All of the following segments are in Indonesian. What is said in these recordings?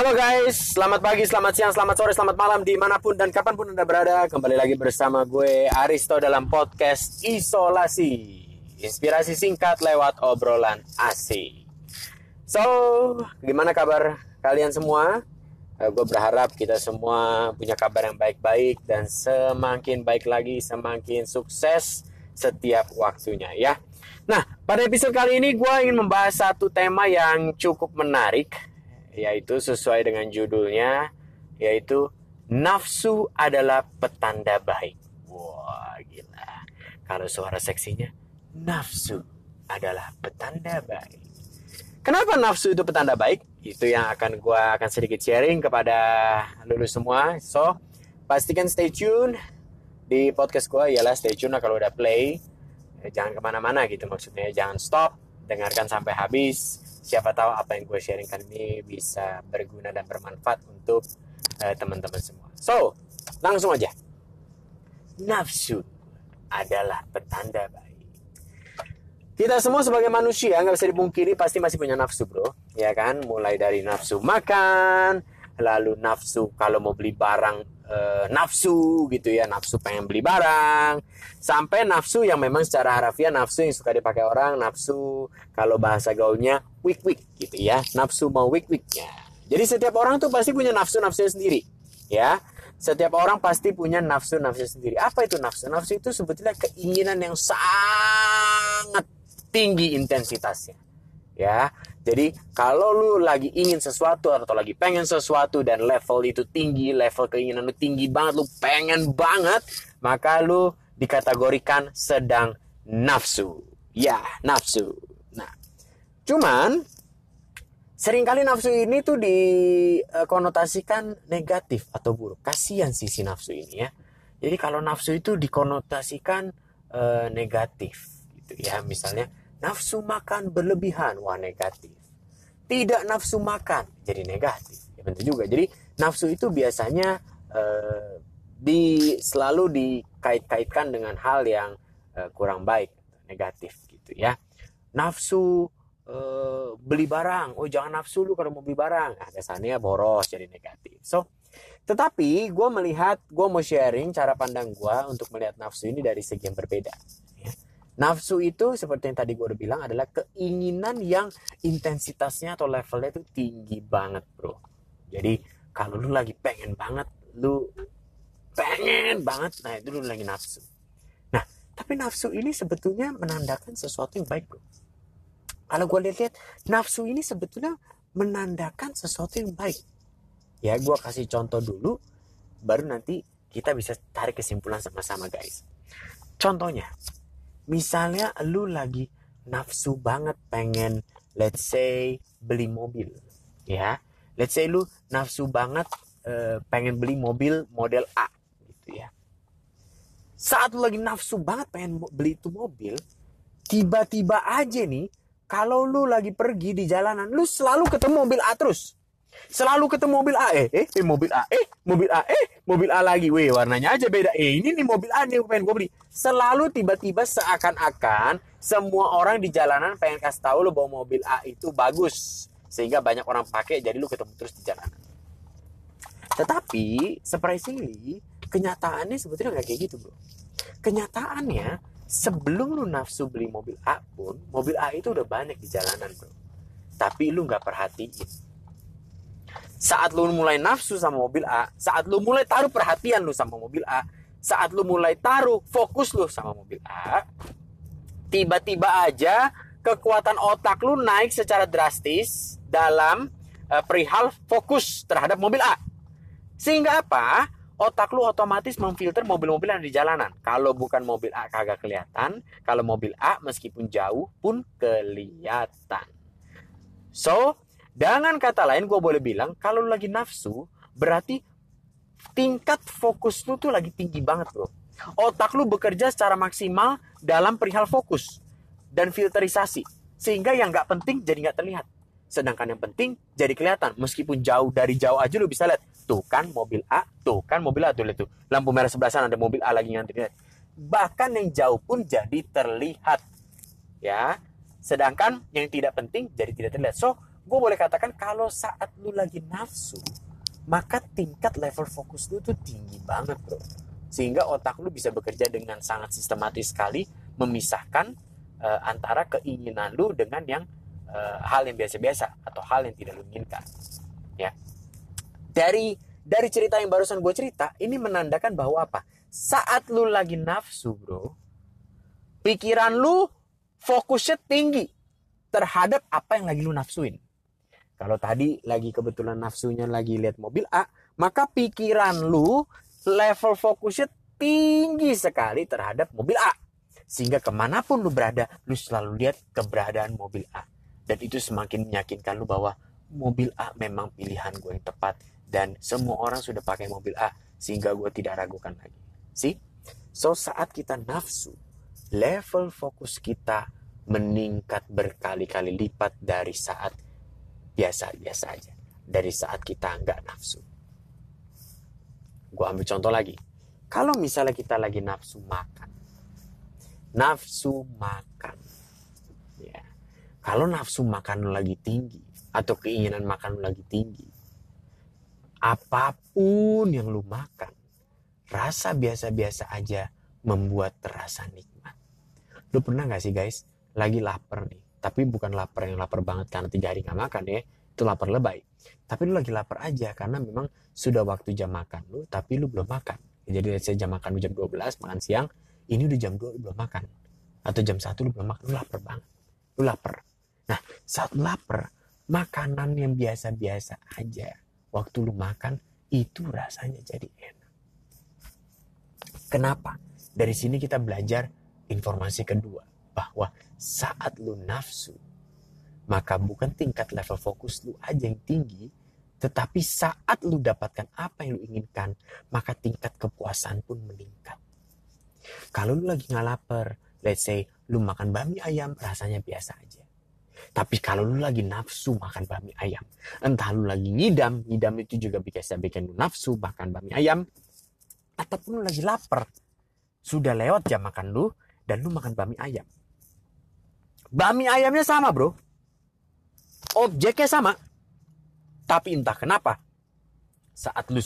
Halo guys, selamat pagi, selamat siang, selamat sore, selamat malam di mana pun dan kapan pun anda berada. Kembali lagi bersama gue Aristo dalam podcast Isolasi. Inspirasi singkat lewat obrolan asik. So, gimana kabar kalian semua? Uh, gue berharap kita semua punya kabar yang baik-baik Dan semakin baik lagi, semakin sukses setiap waktunya ya. Nah, pada episode kali ini gue ingin membahas satu tema yang cukup menarik yaitu sesuai dengan judulnya yaitu nafsu adalah petanda baik. Wah, gila. Kalau suara seksinya nafsu adalah petanda baik. Kenapa nafsu itu petanda baik? Itu yang akan gue akan sedikit sharing kepada lulus semua. So, pastikan stay tune di podcast gue. Ialah stay tune kalau udah play. Jangan ke mana-mana gitu maksudnya. Jangan stop. Dengarkan sampai habis siapa tahu apa yang gue sharingkan ini bisa berguna dan bermanfaat untuk uh, teman-teman semua. So, langsung aja. Nafsu adalah petanda baik. Kita semua sebagai manusia nggak bisa dipungkiri pasti masih punya nafsu bro, ya kan? Mulai dari nafsu makan, lalu nafsu kalau mau beli barang uh, nafsu gitu ya nafsu pengen beli barang. Sampai nafsu yang memang secara harafiah nafsu yang suka dipakai orang nafsu kalau bahasa gaulnya wik wik gitu ya nafsu mau wik wiknya jadi setiap orang tuh pasti punya nafsu nafsu sendiri ya. Setiap orang pasti punya nafsu nafsu sendiri. Apa itu nafsu? Nafsu itu sebetulnya keinginan yang sangat tinggi intensitasnya ya jadi kalau lu lagi ingin sesuatu atau lagi pengen sesuatu dan level itu tinggi, level keinginan lu tinggi banget, lu pengen banget, maka lu dikategorikan sedang nafsu. Ya, nafsu. Nah, cuman sering kali nafsu ini tuh dikonotasikan negatif atau buruk. Kasihan sih si nafsu ini ya. Jadi kalau nafsu itu dikonotasikan uh, negatif gitu ya. Misalnya Nafsu makan berlebihan, wah negatif. Tidak nafsu makan, jadi negatif. Ya benar juga. Jadi nafsu itu biasanya eh, di selalu dikait-kaitkan dengan hal yang eh, kurang baik, negatif gitu ya. Nafsu eh, beli barang, oh jangan nafsu lu kalau mau beli barang. Nah, dasarnya boros jadi negatif. So, tetapi gue melihat, gue mau sharing cara pandang gue untuk melihat nafsu ini dari segi yang berbeda. Nafsu itu seperti yang tadi gue udah bilang adalah keinginan yang intensitasnya atau levelnya itu tinggi banget bro. Jadi kalau lu lagi pengen banget, lu pengen banget, nah itu lu lagi nafsu. Nah tapi nafsu ini sebetulnya menandakan sesuatu yang baik bro. Kalau gue lihat-lihat, nafsu ini sebetulnya menandakan sesuatu yang baik. Ya gue kasih contoh dulu, baru nanti kita bisa tarik kesimpulan sama-sama guys. Contohnya, misalnya lu lagi nafsu banget pengen let's say beli mobil ya. Let's say lu nafsu banget uh, pengen beli mobil model A gitu ya. Saat lu lagi nafsu banget pengen beli itu mobil tiba-tiba aja nih kalau lu lagi pergi di jalanan lu selalu ketemu mobil A terus Selalu ketemu mobil A, eh, eh, eh, mobil A, eh, mobil A, eh, mobil A lagi, weh, warnanya aja beda. Eh, ini nih mobil A nih pengen gue beli. Selalu tiba-tiba seakan-akan semua orang di jalanan pengen kasih tahu lo bahwa mobil A itu bagus. Sehingga banyak orang pakai, jadi lu ketemu terus di jalanan. Tetapi, surprisingly, kenyataannya sebetulnya nggak kayak gitu, bro. Kenyataannya, sebelum lu nafsu beli mobil A pun, mobil A itu udah banyak di jalanan, bro. Tapi lu nggak perhatiin saat lu mulai nafsu sama mobil A, saat lu mulai taruh perhatian lu sama mobil A, saat lu mulai taruh fokus lu sama mobil A, tiba-tiba aja kekuatan otak lu naik secara drastis dalam uh, perihal fokus terhadap mobil A. Sehingga apa? Otak lu otomatis memfilter mobil-mobil yang di jalanan. Kalau bukan mobil A kagak kelihatan, kalau mobil A meskipun jauh pun kelihatan. So, dengan kata lain gue boleh bilang kalau lagi nafsu berarti tingkat fokus lu tuh lagi tinggi banget bro. Otak lu bekerja secara maksimal dalam perihal fokus dan filterisasi. Sehingga yang nggak penting jadi nggak terlihat. Sedangkan yang penting jadi kelihatan. Meskipun jauh dari jauh aja lu bisa lihat. Tuh kan mobil A, tuh kan mobil A, tuh lihat tuh. Lampu merah sebelah sana ada mobil A lagi ngantri. Bahkan yang jauh pun jadi terlihat. Ya, Sedangkan yang tidak penting jadi tidak terlihat. So, gue boleh katakan kalau saat lu lagi nafsu, maka tingkat level fokus lu tuh tinggi banget bro. Sehingga otak lu bisa bekerja dengan sangat sistematis sekali memisahkan uh, antara keinginan lu dengan yang uh, hal yang biasa-biasa atau hal yang tidak lu inginkan. Ya. Dari dari cerita yang barusan gue cerita, ini menandakan bahwa apa? Saat lu lagi nafsu, bro, pikiran lu fokusnya tinggi terhadap apa yang lagi lu nafsuin. Kalau tadi lagi kebetulan nafsunya lagi lihat mobil A, maka pikiran lu level fokusnya tinggi sekali terhadap mobil A. Sehingga ke mana pun lu berada, lu selalu lihat keberadaan mobil A. Dan itu semakin meyakinkan lu bahwa mobil A memang pilihan gue yang tepat. Dan semua orang sudah pakai mobil A, sehingga gue tidak ragukan lagi. See? So saat kita nafsu, level fokus kita meningkat berkali-kali lipat dari saat biasa-biasa aja. Dari saat kita nggak nafsu. Gue ambil contoh lagi. Kalau misalnya kita lagi nafsu makan. Nafsu makan. Ya. Kalau nafsu makan lagi tinggi. Atau keinginan makan lagi tinggi. Apa pun yang lu makan. Rasa biasa-biasa aja membuat terasa nikmat. Lu pernah gak sih guys, lagi lapar nih. Tapi bukan lapar yang lapar banget karena tiga hari gak makan ya. Itu lapar lebay. Tapi lu lagi lapar aja karena memang sudah waktu jam makan lu, tapi lu belum makan. Jadi saya jam makan jam 12, makan siang, ini udah jam 2 lu belum makan. Atau jam 1 lu belum makan, lu lapar banget. Lu lapar. Nah, saat lapar, makanan yang biasa-biasa aja, waktu lu makan, itu rasanya jadi enak. Kenapa? Dari sini kita belajar informasi kedua bahwa saat lu nafsu maka bukan tingkat level fokus lu aja yang tinggi tetapi saat lu dapatkan apa yang lu inginkan maka tingkat kepuasan pun meningkat kalau lu lagi nggak lapar let's say lu makan bami ayam rasanya biasa aja tapi kalau lu lagi nafsu makan bami ayam entah lu lagi ngidam ngidam itu juga bisa bikin lu nafsu makan bami ayam ataupun lu lagi lapar sudah lewat jam makan lu dan lu makan bami ayam. Bami ayamnya sama bro. Objeknya sama. Tapi entah kenapa. Saat lu,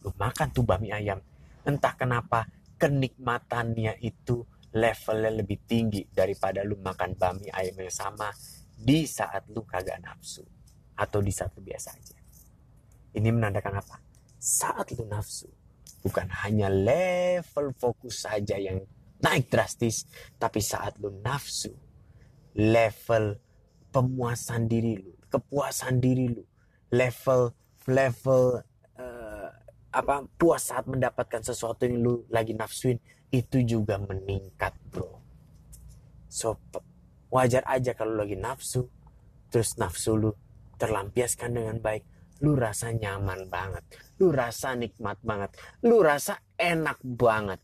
lu makan tuh bami ayam. Entah kenapa kenikmatannya itu levelnya lebih tinggi daripada lu makan bami ayam yang sama di saat lu kagak nafsu. Atau di saat biasa aja. Ini menandakan apa? Saat lu nafsu. Bukan hanya level fokus saja yang naik drastis. Tapi saat lu nafsu, level pemuasan diri lu, kepuasan diri lu, level level uh, apa puas saat mendapatkan sesuatu yang lu lagi nafsuin itu juga meningkat, bro. So wajar aja kalau lagi nafsu, terus nafsu lu terlampiaskan dengan baik, lu rasa nyaman banget, lu rasa nikmat banget, lu rasa enak banget.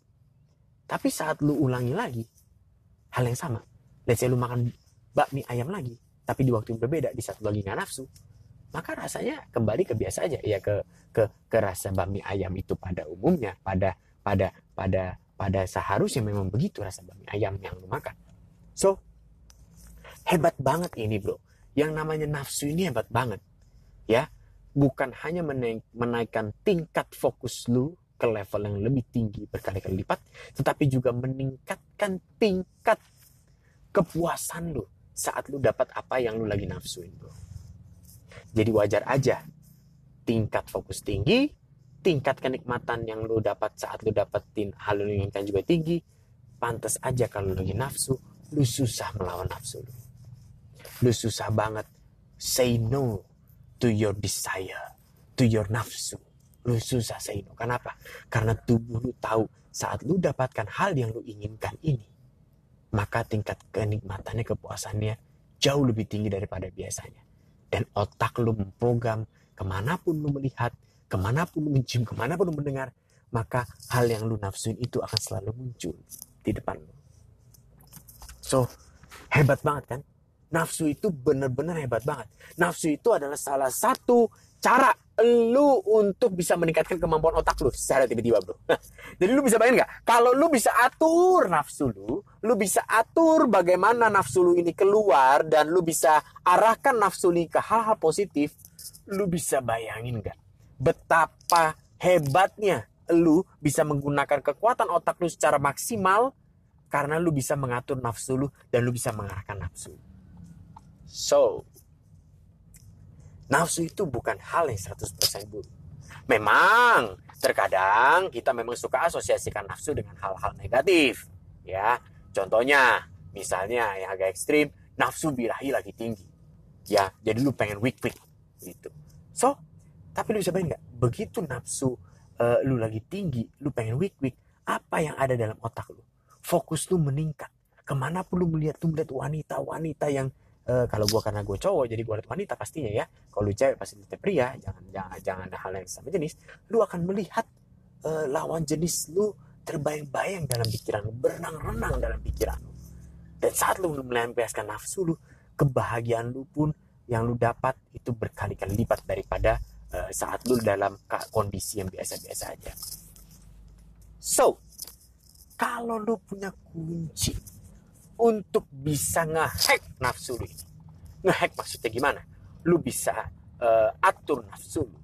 Tapi saat lu ulangi lagi, hal yang sama. Let's say lu makan bakmi ayam lagi, tapi di waktu yang berbeda, di satu lagi nggak nafsu, maka rasanya kembali ke biasa aja, ya ke ke ke rasa bakmi ayam itu pada umumnya, pada pada pada pada seharusnya memang begitu rasa bakmi ayam yang lu makan. So hebat banget ini bro, yang namanya nafsu ini hebat banget, ya bukan hanya menaikkan tingkat fokus lu ke level yang lebih tinggi berkali-kali lipat, tetapi juga meningkatkan tingkat kepuasan lu saat lu dapat apa yang lu lagi nafsuin, bro. Jadi wajar aja tingkat fokus tinggi, tingkat kenikmatan yang lu dapat saat lu dapetin hal yang inginkan juga tinggi. Pantas aja kalau lu lagi nafsu, lu susah melawan nafsu lu. Lu susah banget say no to your desire, to your nafsu lu susah say no. Kenapa? Karena tubuh lu tahu saat lu dapatkan hal yang lu inginkan ini, maka tingkat kenikmatannya, kepuasannya jauh lebih tinggi daripada biasanya. Dan otak lu memprogram ke mana pun lu melihat, ke mana pun lu mencium, ke mana pun lu mendengar, maka hal yang lu nafsuin itu akan selalu muncul di depan lu. So, hebat banget kan? Nafsu itu benar-benar hebat banget. Nafsu itu adalah salah satu cara lu untuk bisa meningkatkan kemampuan otak lu secara tiba-tiba bro. Jadi lu bisa bayangin nggak? Kalau lu bisa atur nafsu lu, lu bisa atur bagaimana nafsu lu ini keluar dan lu bisa arahkan nafsu lu ke hal-hal positif, lu bisa bayangin nggak? Betapa hebatnya lu bisa menggunakan kekuatan otak lu secara maksimal karena lu bisa mengatur nafsu lu dan lu bisa mengarahkan nafsu. So, Nafsu itu bukan hal yang 100% buruk. Memang terkadang kita memang suka asosiasikan nafsu dengan hal-hal negatif. Ya, contohnya misalnya yang agak ekstrim, nafsu birahi lagi tinggi. Ya, jadi lu pengen weak weak gitu. So, tapi lu bisa bayangin nggak? Begitu nafsu uh, lu lagi tinggi, lu pengen weak weak, apa yang ada dalam otak lu? Fokus lu meningkat. Ke mana pun lu melihat, lu melihat wanita-wanita yang uh, kalau gue karena gue cowok jadi gue lihat wanita pastinya ya. Kalau lu cewek pasti lihat pria. Jangan jangan jangan ada hal yang sama jenis. Lu akan melihat uh, lawan jenis lu terbayang-bayang dalam pikiran lu berenang-renang dalam pikiran lu. Dan saat lu melampiaskan nafsu lu kebahagiaan lu pun yang lu dapat itu berkali-kali lipat daripada uh, saat lu dalam kondisi yang biasa-biasa aja. So kalau lu punya kunci untuk bisa ngehack nafsu lu ini. Ngehack maksudnya gimana? Lu bisa uh, atur nafsu lu.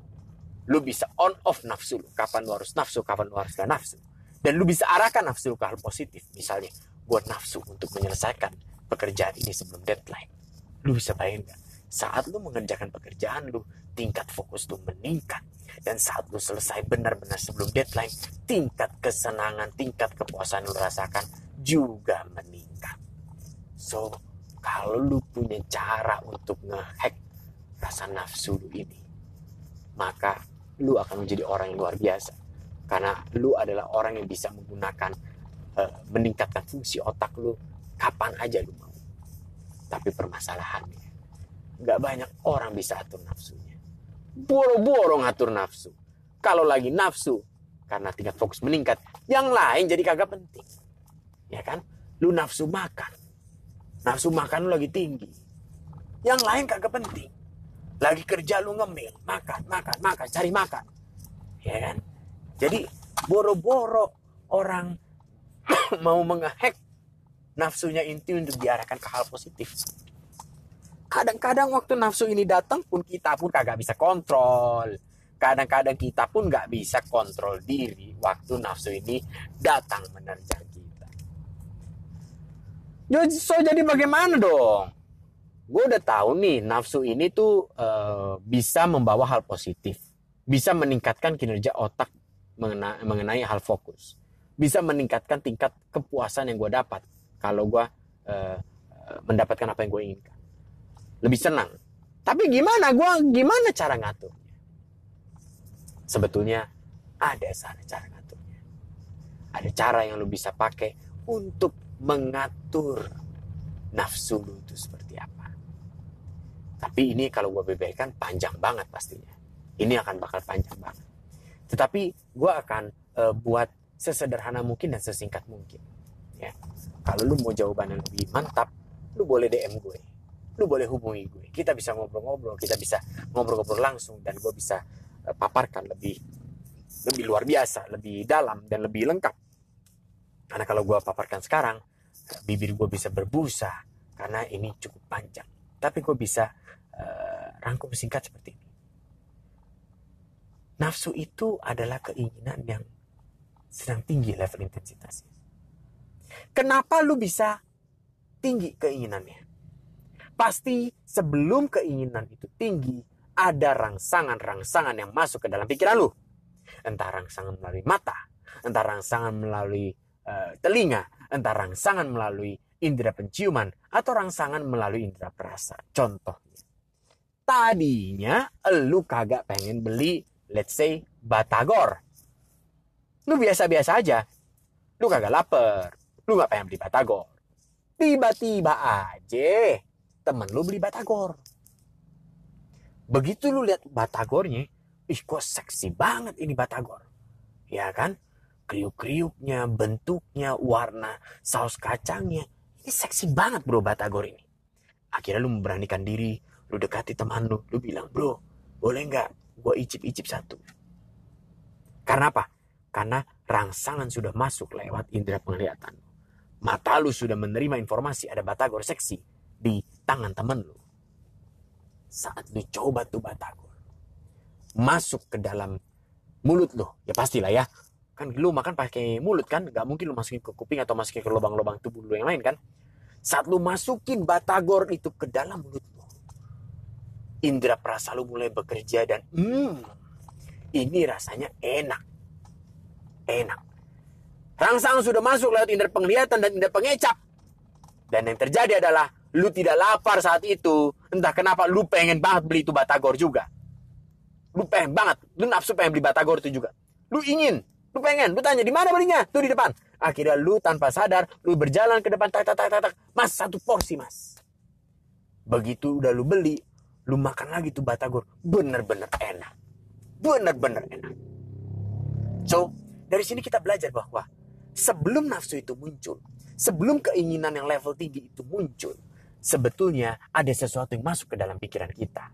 Lu bisa on off nafsu lu. Kapan lu harus nafsu, kapan lu harus gak nafsu. Dan lu bisa arahkan nafsu lu ke hal positif. Misalnya, buat nafsu untuk menyelesaikan pekerjaan ini sebelum deadline. Lu bisa bayangin gak? Saat lu mengerjakan pekerjaan lu, tingkat fokus lu meningkat. Dan saat lu selesai benar-benar sebelum deadline, tingkat kesenangan, tingkat kepuasan lu rasakan juga meningkat. So, kalau lu punya cara untuk ngehack rasa nafsu lu ini, maka lu akan menjadi orang yang luar biasa. Karena lu adalah orang yang bisa menggunakan, uh, meningkatkan fungsi otak lu kapan aja lu mau. Tapi permasalahannya, nggak banyak orang bisa atur nafsunya. Boro-boro ngatur nafsu. Kalau lagi nafsu, karena tingkat fokus meningkat, yang lain jadi kagak penting. Ya kan? Lu nafsu makan, Nafsu makan lu lagi tinggi. Yang lain kagak penting. Lagi kerja lu ngemil, makan, makan, makan, cari makan. Ya kan? Jadi boro-boro orang mau menghack nafsunya inti untuk diarahkan ke hal positif. Kadang-kadang waktu nafsu ini datang pun kita pun kagak bisa kontrol. Kadang-kadang kita pun nggak bisa kontrol diri waktu nafsu ini datang menerjang So jadi bagaimana dong? Gue udah tahu nih nafsu ini tuh uh, bisa membawa hal positif, bisa meningkatkan kinerja otak mengenai, mengenai hal fokus, bisa meningkatkan tingkat kepuasan yang gue dapat kalau gue uh, mendapatkan apa yang gue inginkan, lebih senang. Tapi gimana gue gimana cara ngaturnya? Sebetulnya ada sana cara ngaturnya. Ada cara yang lo bisa pakai untuk mengatur nafsu lu itu seperti apa. Tapi ini kalau gue beberkan panjang banget pastinya. Ini akan bakal panjang banget. Tetapi gue akan e, buat sesederhana mungkin dan sesingkat mungkin. Ya. Kalau lu mau jawaban yang lebih mantap, lu boleh DM gue. Lu boleh hubungi gue. Kita bisa ngobrol-ngobrol, kita bisa ngobrol-ngobrol langsung dan gue bisa e, paparkan lebih lebih luar biasa, lebih dalam dan lebih lengkap karena kalau gue paparkan sekarang, bibir gue bisa berbusa karena ini cukup panjang. Tapi gue bisa uh, rangkum singkat seperti ini. Nafsu itu adalah keinginan yang sedang tinggi level intensitasnya. Kenapa lu bisa tinggi keinginannya? Pasti sebelum keinginan itu tinggi, ada rangsangan-rangsangan yang masuk ke dalam pikiran lu. Entah rangsangan melalui mata, entah rangsangan melalui uh, telinga, entah rangsangan melalui indera penciuman atau rangsangan melalui indera perasa. Contohnya, tadinya lu kagak pengen beli, let's say, batagor. Lu biasa-biasa aja. Lu kagak lapar. Lu gak pengen beli batagor. Tiba-tiba aja temen lu beli batagor. Begitu lu lihat batagornya, ih kok seksi banget ini batagor. Ya kan? Kriuk-kriuknya, bentuknya, warna saus kacangnya. Ini seksi banget bro Batagor ini. Akhirnya lu memberanikan diri, lu dekati teman lu, lu bilang, bro, boleh nggak gue icip-icip satu. Karena apa? Karena rangsangan sudah masuk lewat indera penglihatan. Mata lu sudah menerima informasi ada batagor seksi di tangan temen lu. Saat lu coba tuh batagor. Masuk ke dalam mulut lu. Ya pastilah ya. Kan lu makan pakai mulut kan. Gak mungkin lu masukin ke kuping atau masukin ke lubang-lubang tubuh lu yang lain kan. Saat lu masukin batagor itu ke dalam mulut lu. Indra perasa lu mulai bekerja dan hmm, ini rasanya enak. Enak. Rangsang sudah masuk lewat indera penglihatan dan indera pengecap. Dan yang terjadi adalah lu tidak lapar saat itu. Entah kenapa lu pengen banget beli itu batagor juga. Lu pengen banget. Lu nafsu pengen beli batagor itu juga. Lu ingin. Lu pengen. Lu tanya di mana belinya? Tuh di depan. Akhirnya lu tanpa sadar. Lu berjalan ke depan. Tak, tak, tak, tak, tak. Mas satu porsi mas. Begitu udah lu beli. Lu makan lagi tuh batagor. Bener-bener enak. Bener-bener enak. So, dari sini kita belajar bahwa sebelum nafsu itu muncul, sebelum keinginan yang level tinggi itu muncul, sebetulnya ada sesuatu yang masuk ke dalam pikiran kita.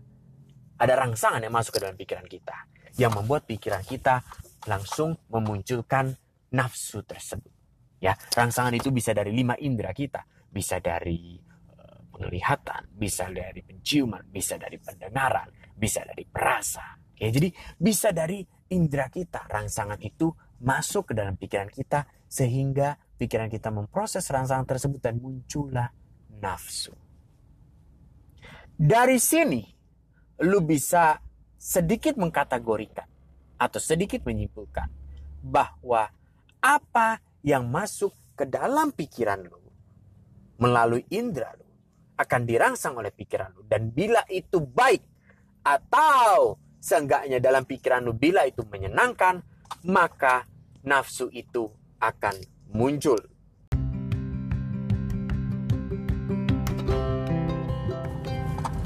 Ada rangsangan yang masuk ke dalam pikiran kita. Yang membuat pikiran kita langsung memunculkan nafsu tersebut. Ya, rangsangan itu bisa dari lima indera kita. Bisa dari uh, penglihatan, bisa dari penciuman, bisa dari pendengaran, bisa dari perasa. Ya, jadi bisa dari indera kita. Rangsangan itu masuk ke dalam pikiran kita sehingga pikiran kita memproses rangsangan tersebut dan muncullah nafsu. Dari sini, lu bisa sedikit mengkategorikan atau sedikit menyimpulkan bahwa apa yang masuk ke dalam pikiran lu melalui indera lu akan dirangsang oleh pikiran lu. Dan bila itu baik atau seenggaknya dalam pikiran lu bila itu menyenangkan maka nafsu itu akan muncul.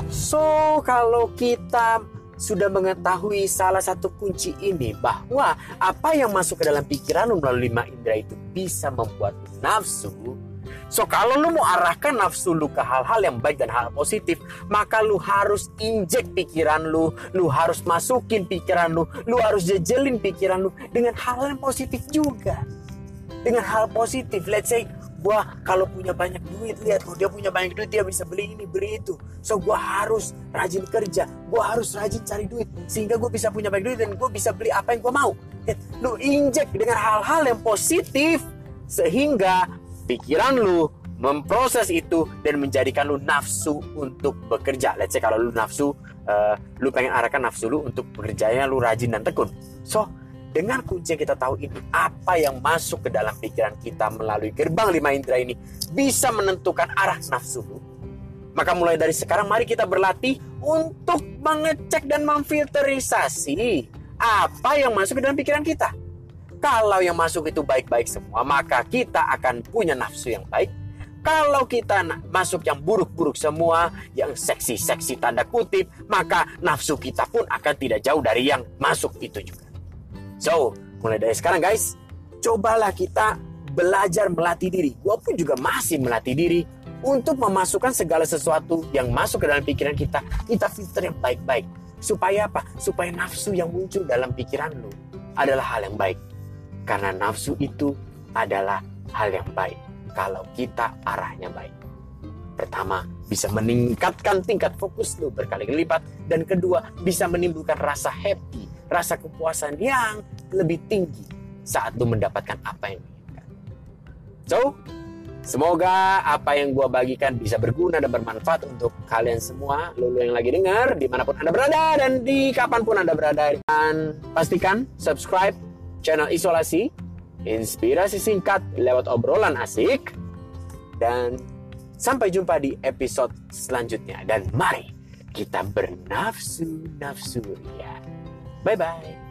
So, kalau kita sudah mengetahui salah satu kunci ini bahwa apa yang masuk ke dalam pikiran melalui lima indera itu bisa membuat nafsu. So kalau lu mau arahkan nafsu lu ke hal-hal yang baik dan hal positif, maka lu harus injek pikiran lu, lu harus masukin pikiran lu, lu harus jejelin pikiran lu dengan hal yang positif juga. Dengan hal positif, let's say gua kalau punya banyak duit lihat tuh dia punya banyak duit dia bisa beli ini beli itu so gua harus rajin kerja gua harus rajin cari duit sehingga gua bisa punya banyak duit dan gua bisa beli apa yang gua mau lihat, lu injek dengan hal-hal yang positif sehingga pikiran lu memproses itu dan menjadikan lu nafsu untuk bekerja. Let's say kalau lu nafsu, uh, lu pengen arahkan nafsu lu untuk bekerjanya lu rajin dan tekun. So, dengan kunci yang kita tahu ini, apa yang masuk ke dalam pikiran kita melalui gerbang lima indera ini bisa menentukan arah nafsu. Maka mulai dari sekarang mari kita berlatih untuk mengecek dan memfilterisasi apa yang masuk ke dalam pikiran kita. Kalau yang masuk itu baik-baik semua, maka kita akan punya nafsu yang baik. Kalau kita masuk yang buruk-buruk semua, yang seksi-seksi tanda kutip, maka nafsu kita pun akan tidak jauh dari yang masuk itu juga. So, mulai dari sekarang guys, cobalah kita belajar melatih diri. Gue pun juga masih melatih diri untuk memasukkan segala sesuatu yang masuk ke dalam pikiran kita, kita filter yang baik-baik. Supaya apa? Supaya nafsu yang muncul dalam pikiran lu adalah hal yang baik. Karena nafsu itu adalah hal yang baik kalau kita arahnya baik. Pertama, bisa meningkatkan tingkat fokus lu berkali-kali lipat. Dan kedua, bisa menimbulkan rasa happy, rasa kepuasan yang lebih tinggi saat lu mendapatkan apa yang diinginkan. So, semoga apa yang gua bagikan bisa berguna dan bermanfaat untuk kalian semua, lulu yang lagi dengar, di mana pun anda berada dan di kapan pun anda berada. Dan pastikan subscribe channel Isolasi, inspirasi singkat lewat obrolan asik, dan sampai jumpa di episode selanjutnya. Dan mari kita bernafsu-nafsu ya. 拜拜。